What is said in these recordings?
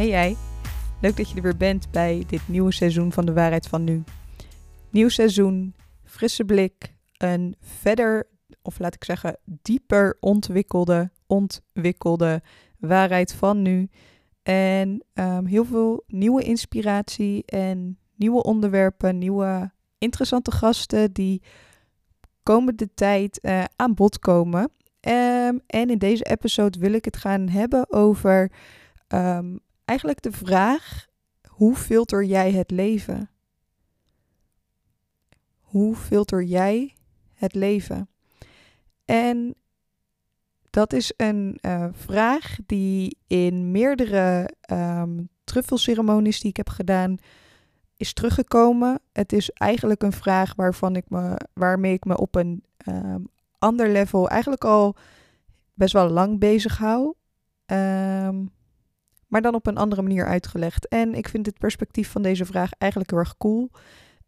Hey jij, leuk dat je er weer bent bij dit nieuwe seizoen van de waarheid van nu. Nieuw seizoen, frisse blik, een verder, of laat ik zeggen, dieper ontwikkelde, ontwikkelde waarheid van nu. En ehm, heel veel nieuwe inspiratie en nieuwe onderwerpen, nieuwe interessante gasten die komende tijd uh, aan bod komen. Ehm, en in deze episode wil ik het gaan hebben over um, eigenlijk de vraag: hoe filter jij het leven? Hoe filter jij het leven? En dat is een uh, vraag die in meerdere um, truffelceremonies die ik heb gedaan is teruggekomen. Het is eigenlijk een vraag waarvan ik me, waarmee ik me op een um, ander level eigenlijk al best wel lang bezig hou. Um, maar dan op een andere manier uitgelegd. En ik vind het perspectief van deze vraag eigenlijk heel erg cool.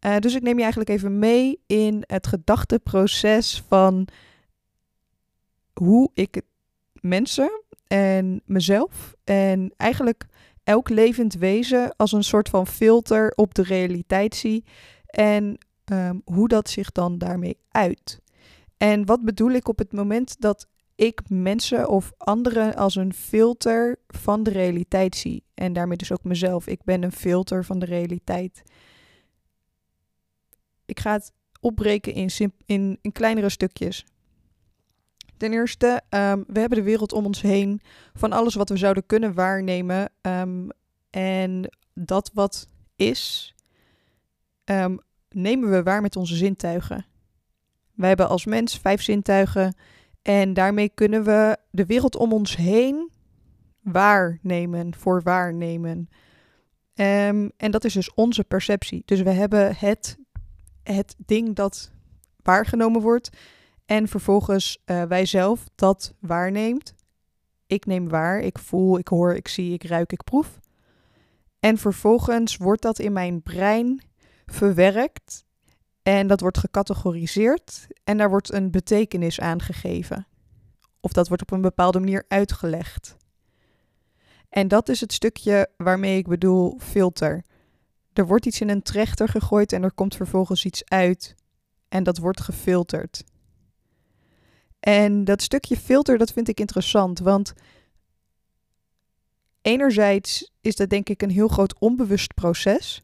Uh, dus ik neem je eigenlijk even mee in het gedachteproces van hoe ik mensen en mezelf en eigenlijk elk levend wezen als een soort van filter op de realiteit zie en um, hoe dat zich dan daarmee uit. En wat bedoel ik op het moment dat ik mensen of anderen als een filter van de realiteit zie. En daarmee dus ook mezelf. Ik ben een filter van de realiteit. Ik ga het opbreken in, in, in kleinere stukjes. Ten eerste, um, we hebben de wereld om ons heen van alles wat we zouden kunnen waarnemen. Um, en dat wat is, um, nemen we waar met onze zintuigen. Wij hebben als mens vijf zintuigen en daarmee kunnen we de wereld om ons heen waarnemen, voor waarnemen. Um, en dat is dus onze perceptie. Dus we hebben het, het ding dat waargenomen wordt. En vervolgens uh, wij zelf dat waarneemt. Ik neem waar, ik voel, ik hoor, ik zie, ik ruik, ik proef. En vervolgens wordt dat in mijn brein verwerkt en dat wordt gecategoriseerd en daar wordt een betekenis aan gegeven. Of dat wordt op een bepaalde manier uitgelegd. En dat is het stukje waarmee ik bedoel filter. Er wordt iets in een trechter gegooid en er komt vervolgens iets uit. En dat wordt gefilterd. En dat stukje filter, dat vind ik interessant, want enerzijds is dat denk ik een heel groot onbewust proces.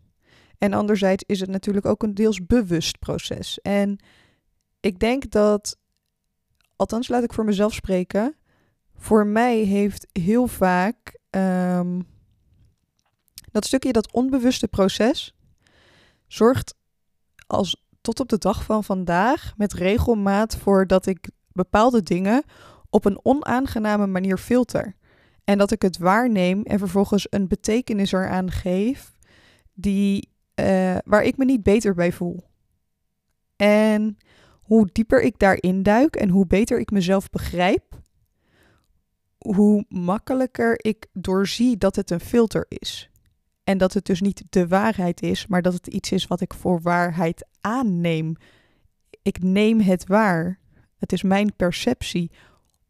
En anderzijds is het natuurlijk ook een deels bewust proces. En ik denk dat, althans laat ik voor mezelf spreken, voor mij heeft heel vaak um, dat stukje, dat onbewuste proces, zorgt als tot op de dag van vandaag met regelmaat voor dat ik bepaalde dingen op een onaangename manier filter. En dat ik het waarneem en vervolgens een betekenis eraan geef die uh, waar ik me niet beter bij voel. En hoe dieper ik daarin duik en hoe beter ik mezelf begrijp, hoe makkelijker ik doorzie dat het een filter is. En dat het dus niet de waarheid is, maar dat het iets is wat ik voor waarheid aanneem. Ik neem het waar. Het is mijn perceptie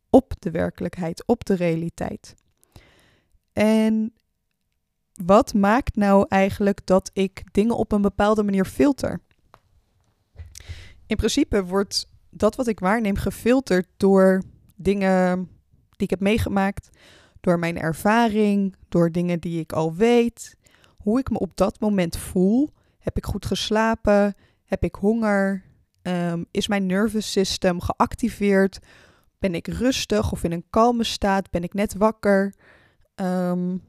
op de werkelijkheid, op de realiteit. En wat maakt nou eigenlijk dat ik dingen op een bepaalde manier filter? In principe wordt dat wat ik waarneem gefilterd door dingen die ik heb meegemaakt, door mijn ervaring, door dingen die ik al weet, hoe ik me op dat moment voel. Heb ik goed geslapen? Heb ik honger? Um, is mijn nervous system geactiveerd? Ben ik rustig of in een kalme staat? Ben ik net wakker? Um,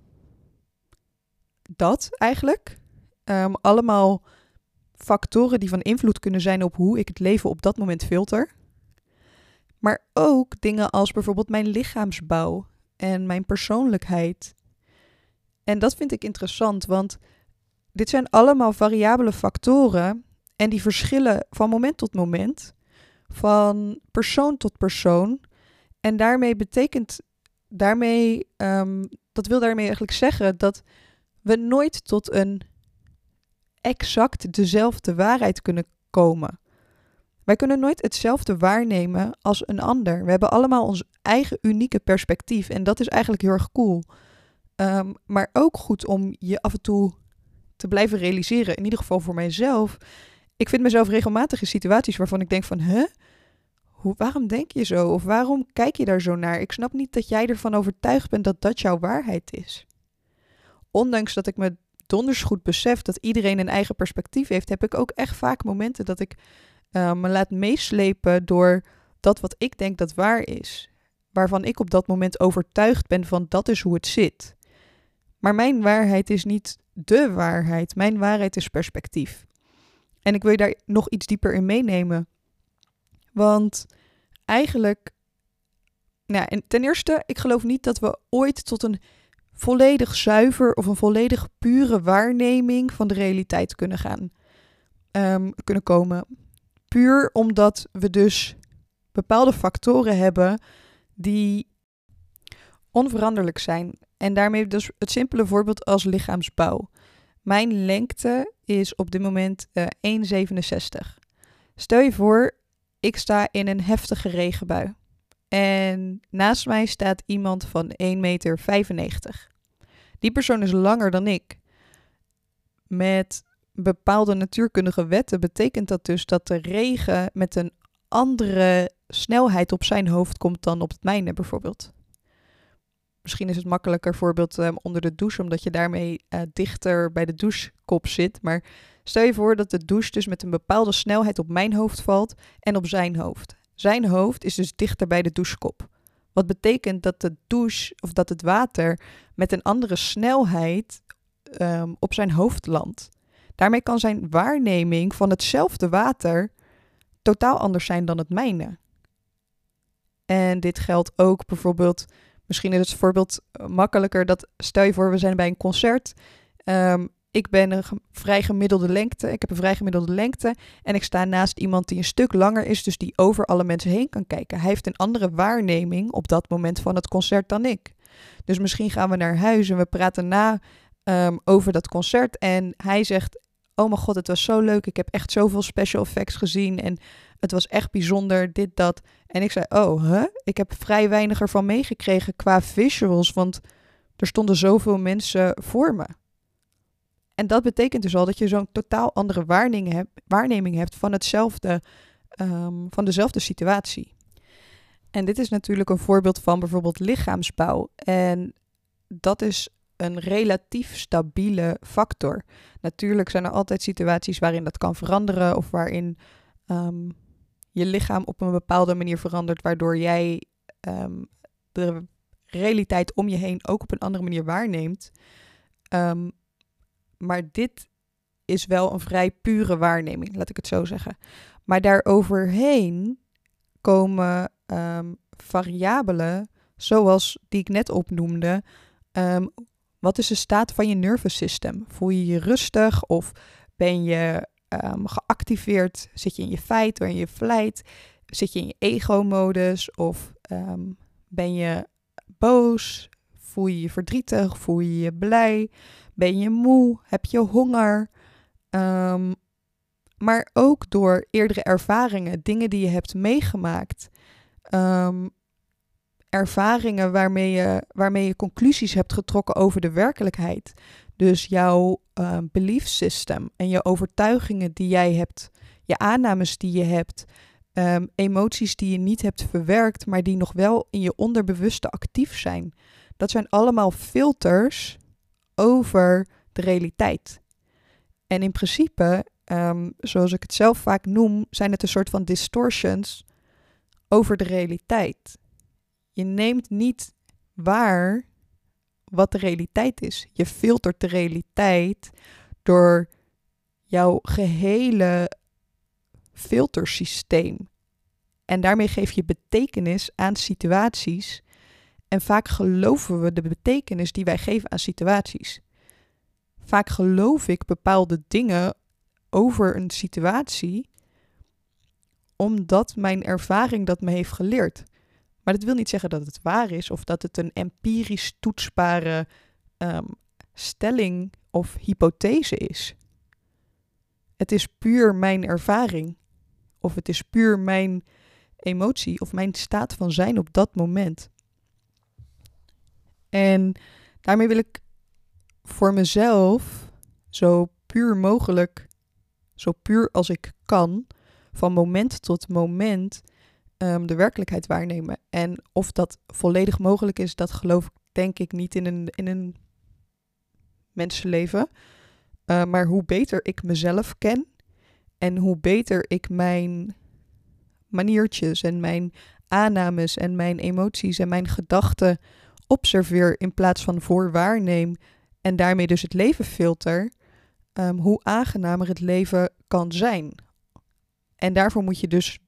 dat eigenlijk. Um, allemaal factoren die van invloed kunnen zijn op hoe ik het leven op dat moment filter. Maar ook dingen als bijvoorbeeld mijn lichaamsbouw en mijn persoonlijkheid. En dat vind ik interessant, want dit zijn allemaal variabele factoren en die verschillen van moment tot moment, van persoon tot persoon. En daarmee betekent, daarmee, um, dat wil daarmee eigenlijk zeggen dat we nooit tot een exact dezelfde waarheid kunnen komen. Wij kunnen nooit hetzelfde waarnemen als een ander. We hebben allemaal ons eigen unieke perspectief en dat is eigenlijk heel erg cool. Ehm, maar ook goed om je af en toe te blijven realiseren. In ieder geval voor mijzelf. Ik vind mezelf regelmatig in situaties waarvan ik denk van... Huh? Hoe, waarom denk je zo? Of waarom kijk je daar zo naar? Ik snap niet dat jij ervan overtuigd bent dat dat jouw waarheid is. Ondanks dat ik me donders goed besef dat iedereen een eigen perspectief heeft... heb ik ook echt vaak momenten dat ik uh, me laat meeslepen door dat wat ik denk dat waar is. Waarvan ik op dat moment overtuigd ben van dat is hoe het zit. Maar mijn waarheid is niet de waarheid. Mijn waarheid is perspectief. En ik wil je daar nog iets dieper in meenemen. Want eigenlijk, nou, en ten eerste, ik geloof niet dat we ooit tot een volledig zuiver of een volledig pure waarneming van de realiteit kunnen gaan, um, kunnen komen. Puur omdat we dus bepaalde factoren hebben die onveranderlijk zijn. En daarmee dus het simpele voorbeeld als lichaamsbouw. Mijn lengte is op dit moment uh, eh, 1,67. Stel je voor, ik sta in een heftige regenbui. En naast mij staat iemand van 1,95 meter. Die persoon is langer dan ik. Met bepaalde natuurkundige wetten betekent dat dus dat de regen met een andere snelheid op zijn hoofd komt dan op het mijne bijvoorbeeld. Misschien is het makkelijker voorbeeld um, onder de douche, omdat je daarmee uh, dichter bij de douchekop zit. Maar stel je voor dat de douche dus met een bepaalde snelheid op mijn hoofd valt en op zijn hoofd. Zijn hoofd is dus dichter bij de douchekop. Wat betekent dat de douche of dat het water met een andere snelheid um, op zijn hoofd landt. Daarmee kan zijn waarneming van hetzelfde water totaal anders zijn dan het mijne. En dit geldt ook bijvoorbeeld, misschien is het voorbeeld makkelijker dat stel je voor we zijn bij een concert. Um, ik ben een vrij gemiddelde lengte. Ik heb een vrij gemiddelde lengte. En ik sta naast iemand die een stuk langer is, dus die over alle mensen heen kan kijken. Hij heeft een andere waarneming op dat moment van het concert dan ik. Dus misschien gaan we naar huis en we praten na um, over dat concert. En hij zegt: Oh mijn god, het was zo leuk. Ik heb echt zoveel special effects gezien. En het was echt bijzonder, dit, dat. En ik zei: Oh, huh? Ik heb vrij weinig ervan meegekregen qua visuals. Want er stonden zoveel mensen voor me. En dat betekent dus al dat je zo'n totaal andere waarneming hebt, waarneming hebt van hetzelfde, um, van dezelfde situatie. En dit is natuurlijk een voorbeeld van bijvoorbeeld lichaamsbouw. En dat is een relatief stabiele factor. Natuurlijk zijn er altijd situaties waarin dat kan veranderen of waarin um, je lichaam op een bepaalde manier verandert, waardoor jij um, de realiteit om je heen ook op een andere manier waarneemt. Um, maar dit is wel een vrij pure waarneming, laat ik het zo zeggen. Maar daaroverheen komen um, variabelen, zoals die ik net opnoemde. Um, wat is de staat van je nervous system? Voel je je rustig of ben je um, geactiveerd? Zit je in je fight of in je flight? Zit je in je ego-modus of ben je boos? Voel je je verdrietig? Voel je je blij? Ben je moe? Heb je honger? Um, maar ook door eerdere ervaringen, dingen die je hebt meegemaakt. Um, ervaringen waarmee je, waarmee je conclusies hebt getrokken over de werkelijkheid. Dus jouw uh, belief system en je overtuigingen die jij hebt, je aannames die je hebt, emoties die je niet hebt verwerkt, maar die nog wel in je onderbewuste actief zijn. Dat zijn allemaal filters over de realiteit. En in principe, um, zoals ik het zelf vaak noem, zijn het een soort van distortions over de realiteit. Je neemt niet waar wat de realiteit is. Je filtert de realiteit door jouw gehele filtersysteem. En daarmee geef je betekenis aan situaties en vaak geloven we de betekenis die wij geven aan situaties. Vaak geloof ik bepaalde dingen over een situatie omdat mijn ervaring dat me heeft geleerd. Maar dat wil niet zeggen dat het waar is of dat het een empirisch toetsbare um, stelling of hypothese is. Het is puur mijn ervaring of het is puur mijn emotie of mijn staat van zijn op dat moment. En Daarmee wil ik voor mezelf zo puur mogelijk, zo puur als ik kan, van moment tot moment um, de werkelijkheid waarnemen. En of dat volledig mogelijk is, dat geloof ik denk ik niet in een, in een mensenleven. Uh, maar hoe beter ik mezelf ken en hoe beter ik mijn maniertjes en mijn aannames en mijn emoties en mijn gedachten observeer in plaats van voorwaarneem en daarmee dus het leven filter, um, hoe aangenamer het leven kan zijn. En daarvoor moet je dus,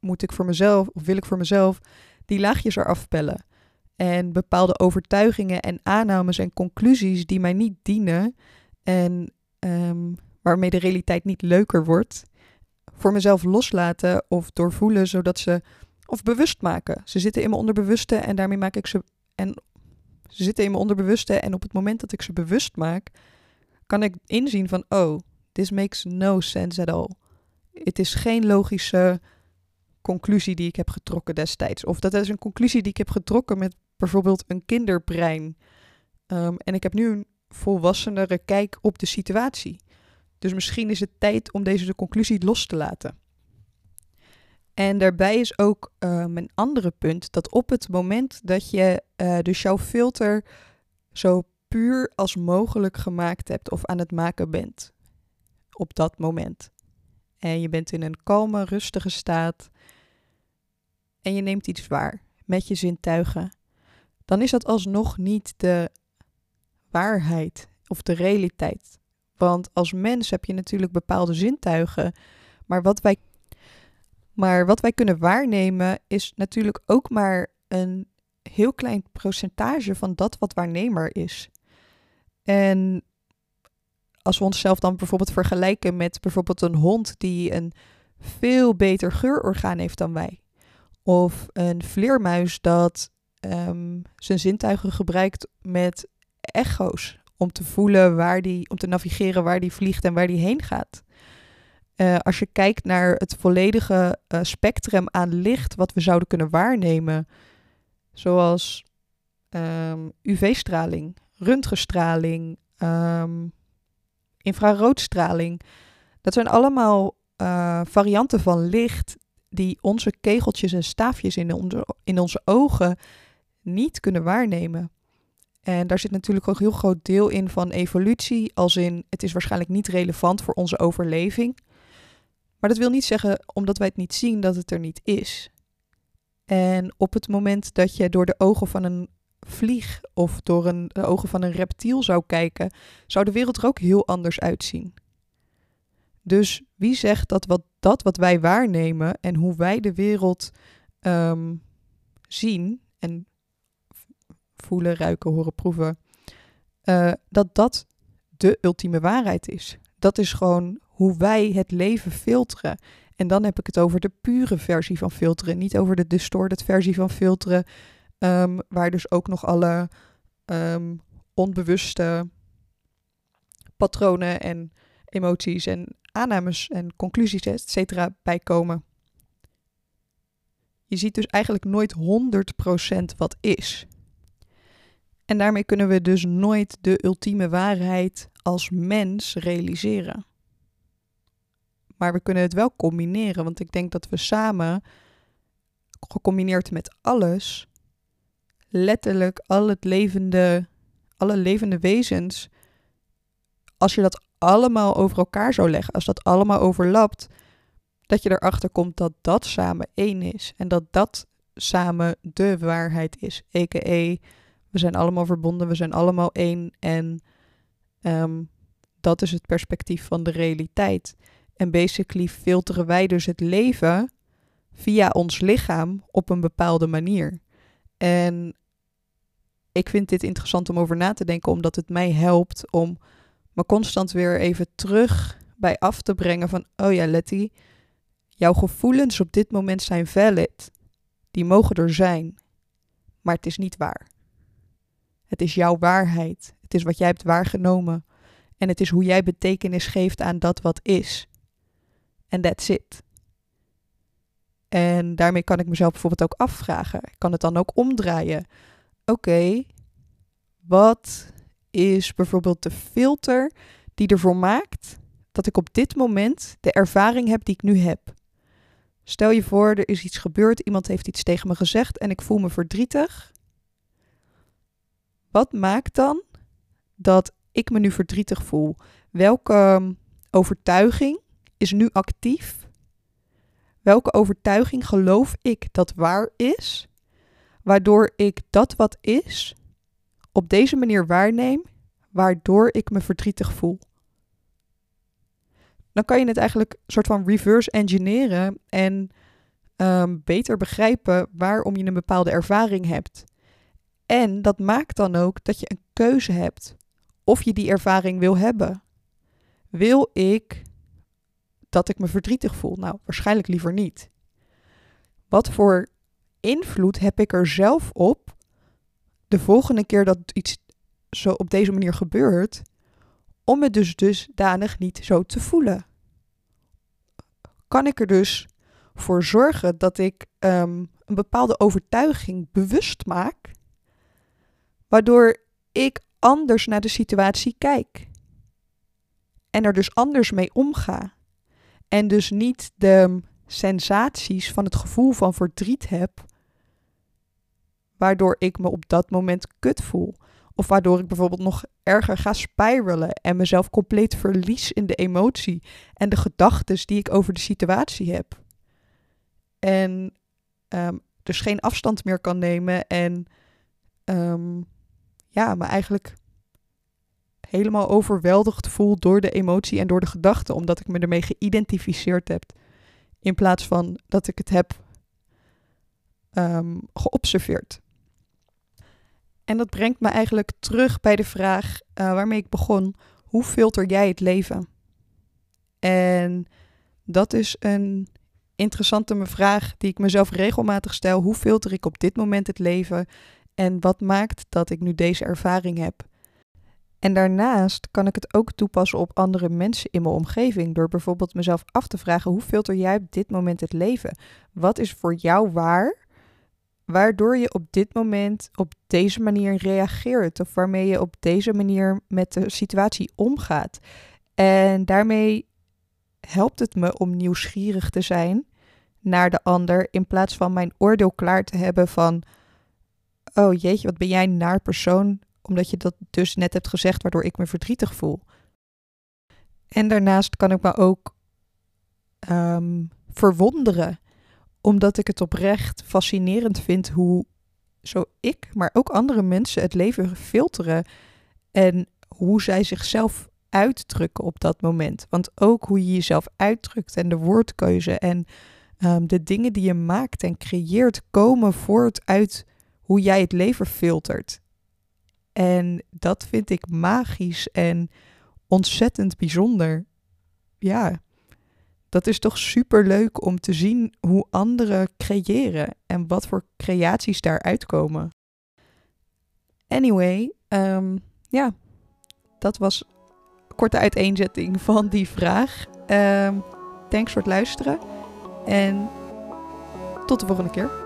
moet ik voor mezelf, of wil ik voor mezelf, die laagjes eraf pellen. En bepaalde overtuigingen en aannames en conclusies die mij niet dienen en um, waarmee de realiteit niet leuker wordt, voor mezelf loslaten of doorvoelen, zodat ze, of bewust maken. Ze zitten in mijn onderbewuste en daarmee maak ik ze, en ze zitten in mijn onderbewuste en op het moment dat ik ze bewust maak, kan ik inzien van, oh, this makes no sense at all. Het is geen logische conclusie die ik heb getrokken destijds. Of dat is een conclusie die ik heb getrokken met bijvoorbeeld een kinderbrein. Um, en ik heb nu een volwassenere kijk op de situatie. Dus misschien is het tijd om deze de conclusie los te laten. En daarbij is ook um, een andere punt dat op het moment dat je uh, dus jouw filter zo puur als mogelijk gemaakt hebt of aan het maken bent op dat moment. En je bent in een kalme, rustige staat en je neemt iets waar met je zintuigen, dan is dat alsnog niet de waarheid of de realiteit. Want als mens heb je natuurlijk bepaalde zintuigen, maar wat wij, maar wat wij kunnen waarnemen is natuurlijk ook maar een heel klein percentage van dat wat waarnemer is. En als we onszelf dan bijvoorbeeld vergelijken met bijvoorbeeld een hond die een veel beter geurorgaan heeft dan wij. Of een vleermuis dat um, zijn zintuigen gebruikt met echo's om te voelen waar die, om te navigeren waar die vliegt en waar die heen gaat. Uh, als je kijkt naar het volledige uh, spectrum aan licht wat we zouden kunnen waarnemen, zoals um, UV-straling, röntgenstraling, um, infraroodstraling, dat zijn allemaal uh, varianten van licht die onze kegeltjes en staafjes in onze, in onze ogen niet kunnen waarnemen. En daar zit natuurlijk ook een heel groot deel in van evolutie, als in het is waarschijnlijk niet relevant voor onze overleving. Maar dat wil niet zeggen, omdat wij het niet zien, dat het er niet is. En op het moment dat je door de ogen van een vlieg of door een, de ogen van een reptiel zou kijken, zou de wereld er ook heel anders uitzien. Dus wie zegt dat wat, dat wat wij waarnemen en hoe wij de wereld um, zien en voelen, ruiken, horen, proeven, uh, dat dat de ultieme waarheid is. Dat is gewoon hoe wij het leven filteren. En dan heb ik het over de pure versie van filteren, niet over de distorted versie van filteren, um, waar dus ook nog alle um, onbewuste patronen en emoties en aannames en conclusies, et cetera, bij komen. Je ziet dus eigenlijk nooit 100% wat is. En daarmee kunnen we dus nooit de ultieme waarheid als mens realiseren. Maar we kunnen het wel combineren, want ik denk dat we samen, gecombineerd met alles, letterlijk al het levende, alle levende wezens, als je dat allemaal over elkaar zou leggen, als dat allemaal overlapt, dat je erachter komt dat dat samen één is en dat dat samen de waarheid is, a.k.a. we zijn allemaal verbonden, we zijn allemaal één en um, dat is het perspectief van de realiteit. En basically filteren wij dus het leven via ons lichaam op een bepaalde manier. En ik vind dit interessant om over na te denken, omdat het mij helpt om me constant weer even terug bij af te brengen van, oh ja, Letty, jouw gevoelens op dit moment zijn valid. Die mogen er zijn, maar het is niet waar. Het is jouw waarheid. Het is wat jij hebt waargenomen. En het is hoe jij betekenis geeft aan dat wat is. En that's it. En daarmee kan ik mezelf bijvoorbeeld ook afvragen. Ik kan het dan ook omdraaien. Oké, Wat is bijvoorbeeld de filter die ervoor maakt dat ik op dit moment de ervaring heb die ik nu heb? Stel je voor, er is iets gebeurd, iemand heeft iets tegen me gezegd en ik voel me verdrietig. Wat maakt dan dat ik me nu verdrietig voel? Welke ehm, overtuiging is nu actief? Welke overtuiging geloof ik dat waar is? Waardoor ik dat wat is op deze manier waarneem, waardoor ik me verdrietig voel. Dan kan je het eigenlijk een soort van reverse engineeren en um, beter begrijpen waarom je een bepaalde ervaring hebt. En dat maakt dan ook dat je een keuze hebt of je die ervaring wil hebben. Wil ik dat ik me verdrietig voel? Nou, waarschijnlijk liever niet. Wat voor invloed heb ik er zelf op de volgende keer dat iets zo op deze manier gebeurt, om het dus dusdanig niet zo te voelen? Kan ik er dus voor zorgen dat ik ehm, een bepaalde overtuiging bewust maak, waardoor ik anders naar de situatie kijk en er dus anders mee omga en dus niet de sensaties van het gevoel van verdriet heb, waardoor ik me op dat moment kut voel. Of waardoor ik bijvoorbeeld nog erger ga spiralen en mezelf compleet verlies in de emotie en de gedachten die ik over de situatie heb. En um, dus geen afstand meer kan nemen en um, ja, me eigenlijk helemaal overweldigd voel door de emotie en door de gedachten, omdat ik me ermee geïdentificeerd heb. In plaats van dat ik het heb um, geobserveerd. En dat brengt me eigenlijk terug bij de vraag uh, waarmee ik begon: hoe filter jij het leven? En dat is een interessante vraag die ik mezelf regelmatig stel. Hoe filter ik op dit moment het leven? En wat maakt dat ik nu deze ervaring heb? En daarnaast kan ik het ook toepassen op andere mensen in mijn omgeving. Door bijvoorbeeld mezelf af te vragen: hoe filter jij op dit moment het leven? Wat is voor jou waar? Waardoor je op dit moment op deze manier reageert. Of waarmee je op deze manier met de situatie omgaat. En daarmee helpt het me om nieuwsgierig te zijn naar de ander. In plaats van mijn oordeel klaar te hebben van. Oh jeetje, wat ben jij naar persoon omdat je dat dus net hebt gezegd, waardoor ik me verdrietig voel. En daarnaast kan ik me ook um, verwonderen, omdat ik het oprecht fascinerend vind hoe zo ik, maar ook andere mensen het leven filteren en hoe zij zichzelf uitdrukken op dat moment. Want ook hoe je jezelf uitdrukt en de woordkeuze en um, de dingen die je maakt en creëert komen voort uit hoe jij het leven filtert. En dat vind ik magisch en ontzettend bijzonder. Ja, dat is toch super leuk om te zien hoe anderen creëren en wat voor creaties daaruit komen. Anyway, um, ja, dat was een korte uiteenzetting van die vraag. Um, thanks voor het luisteren en tot de volgende keer.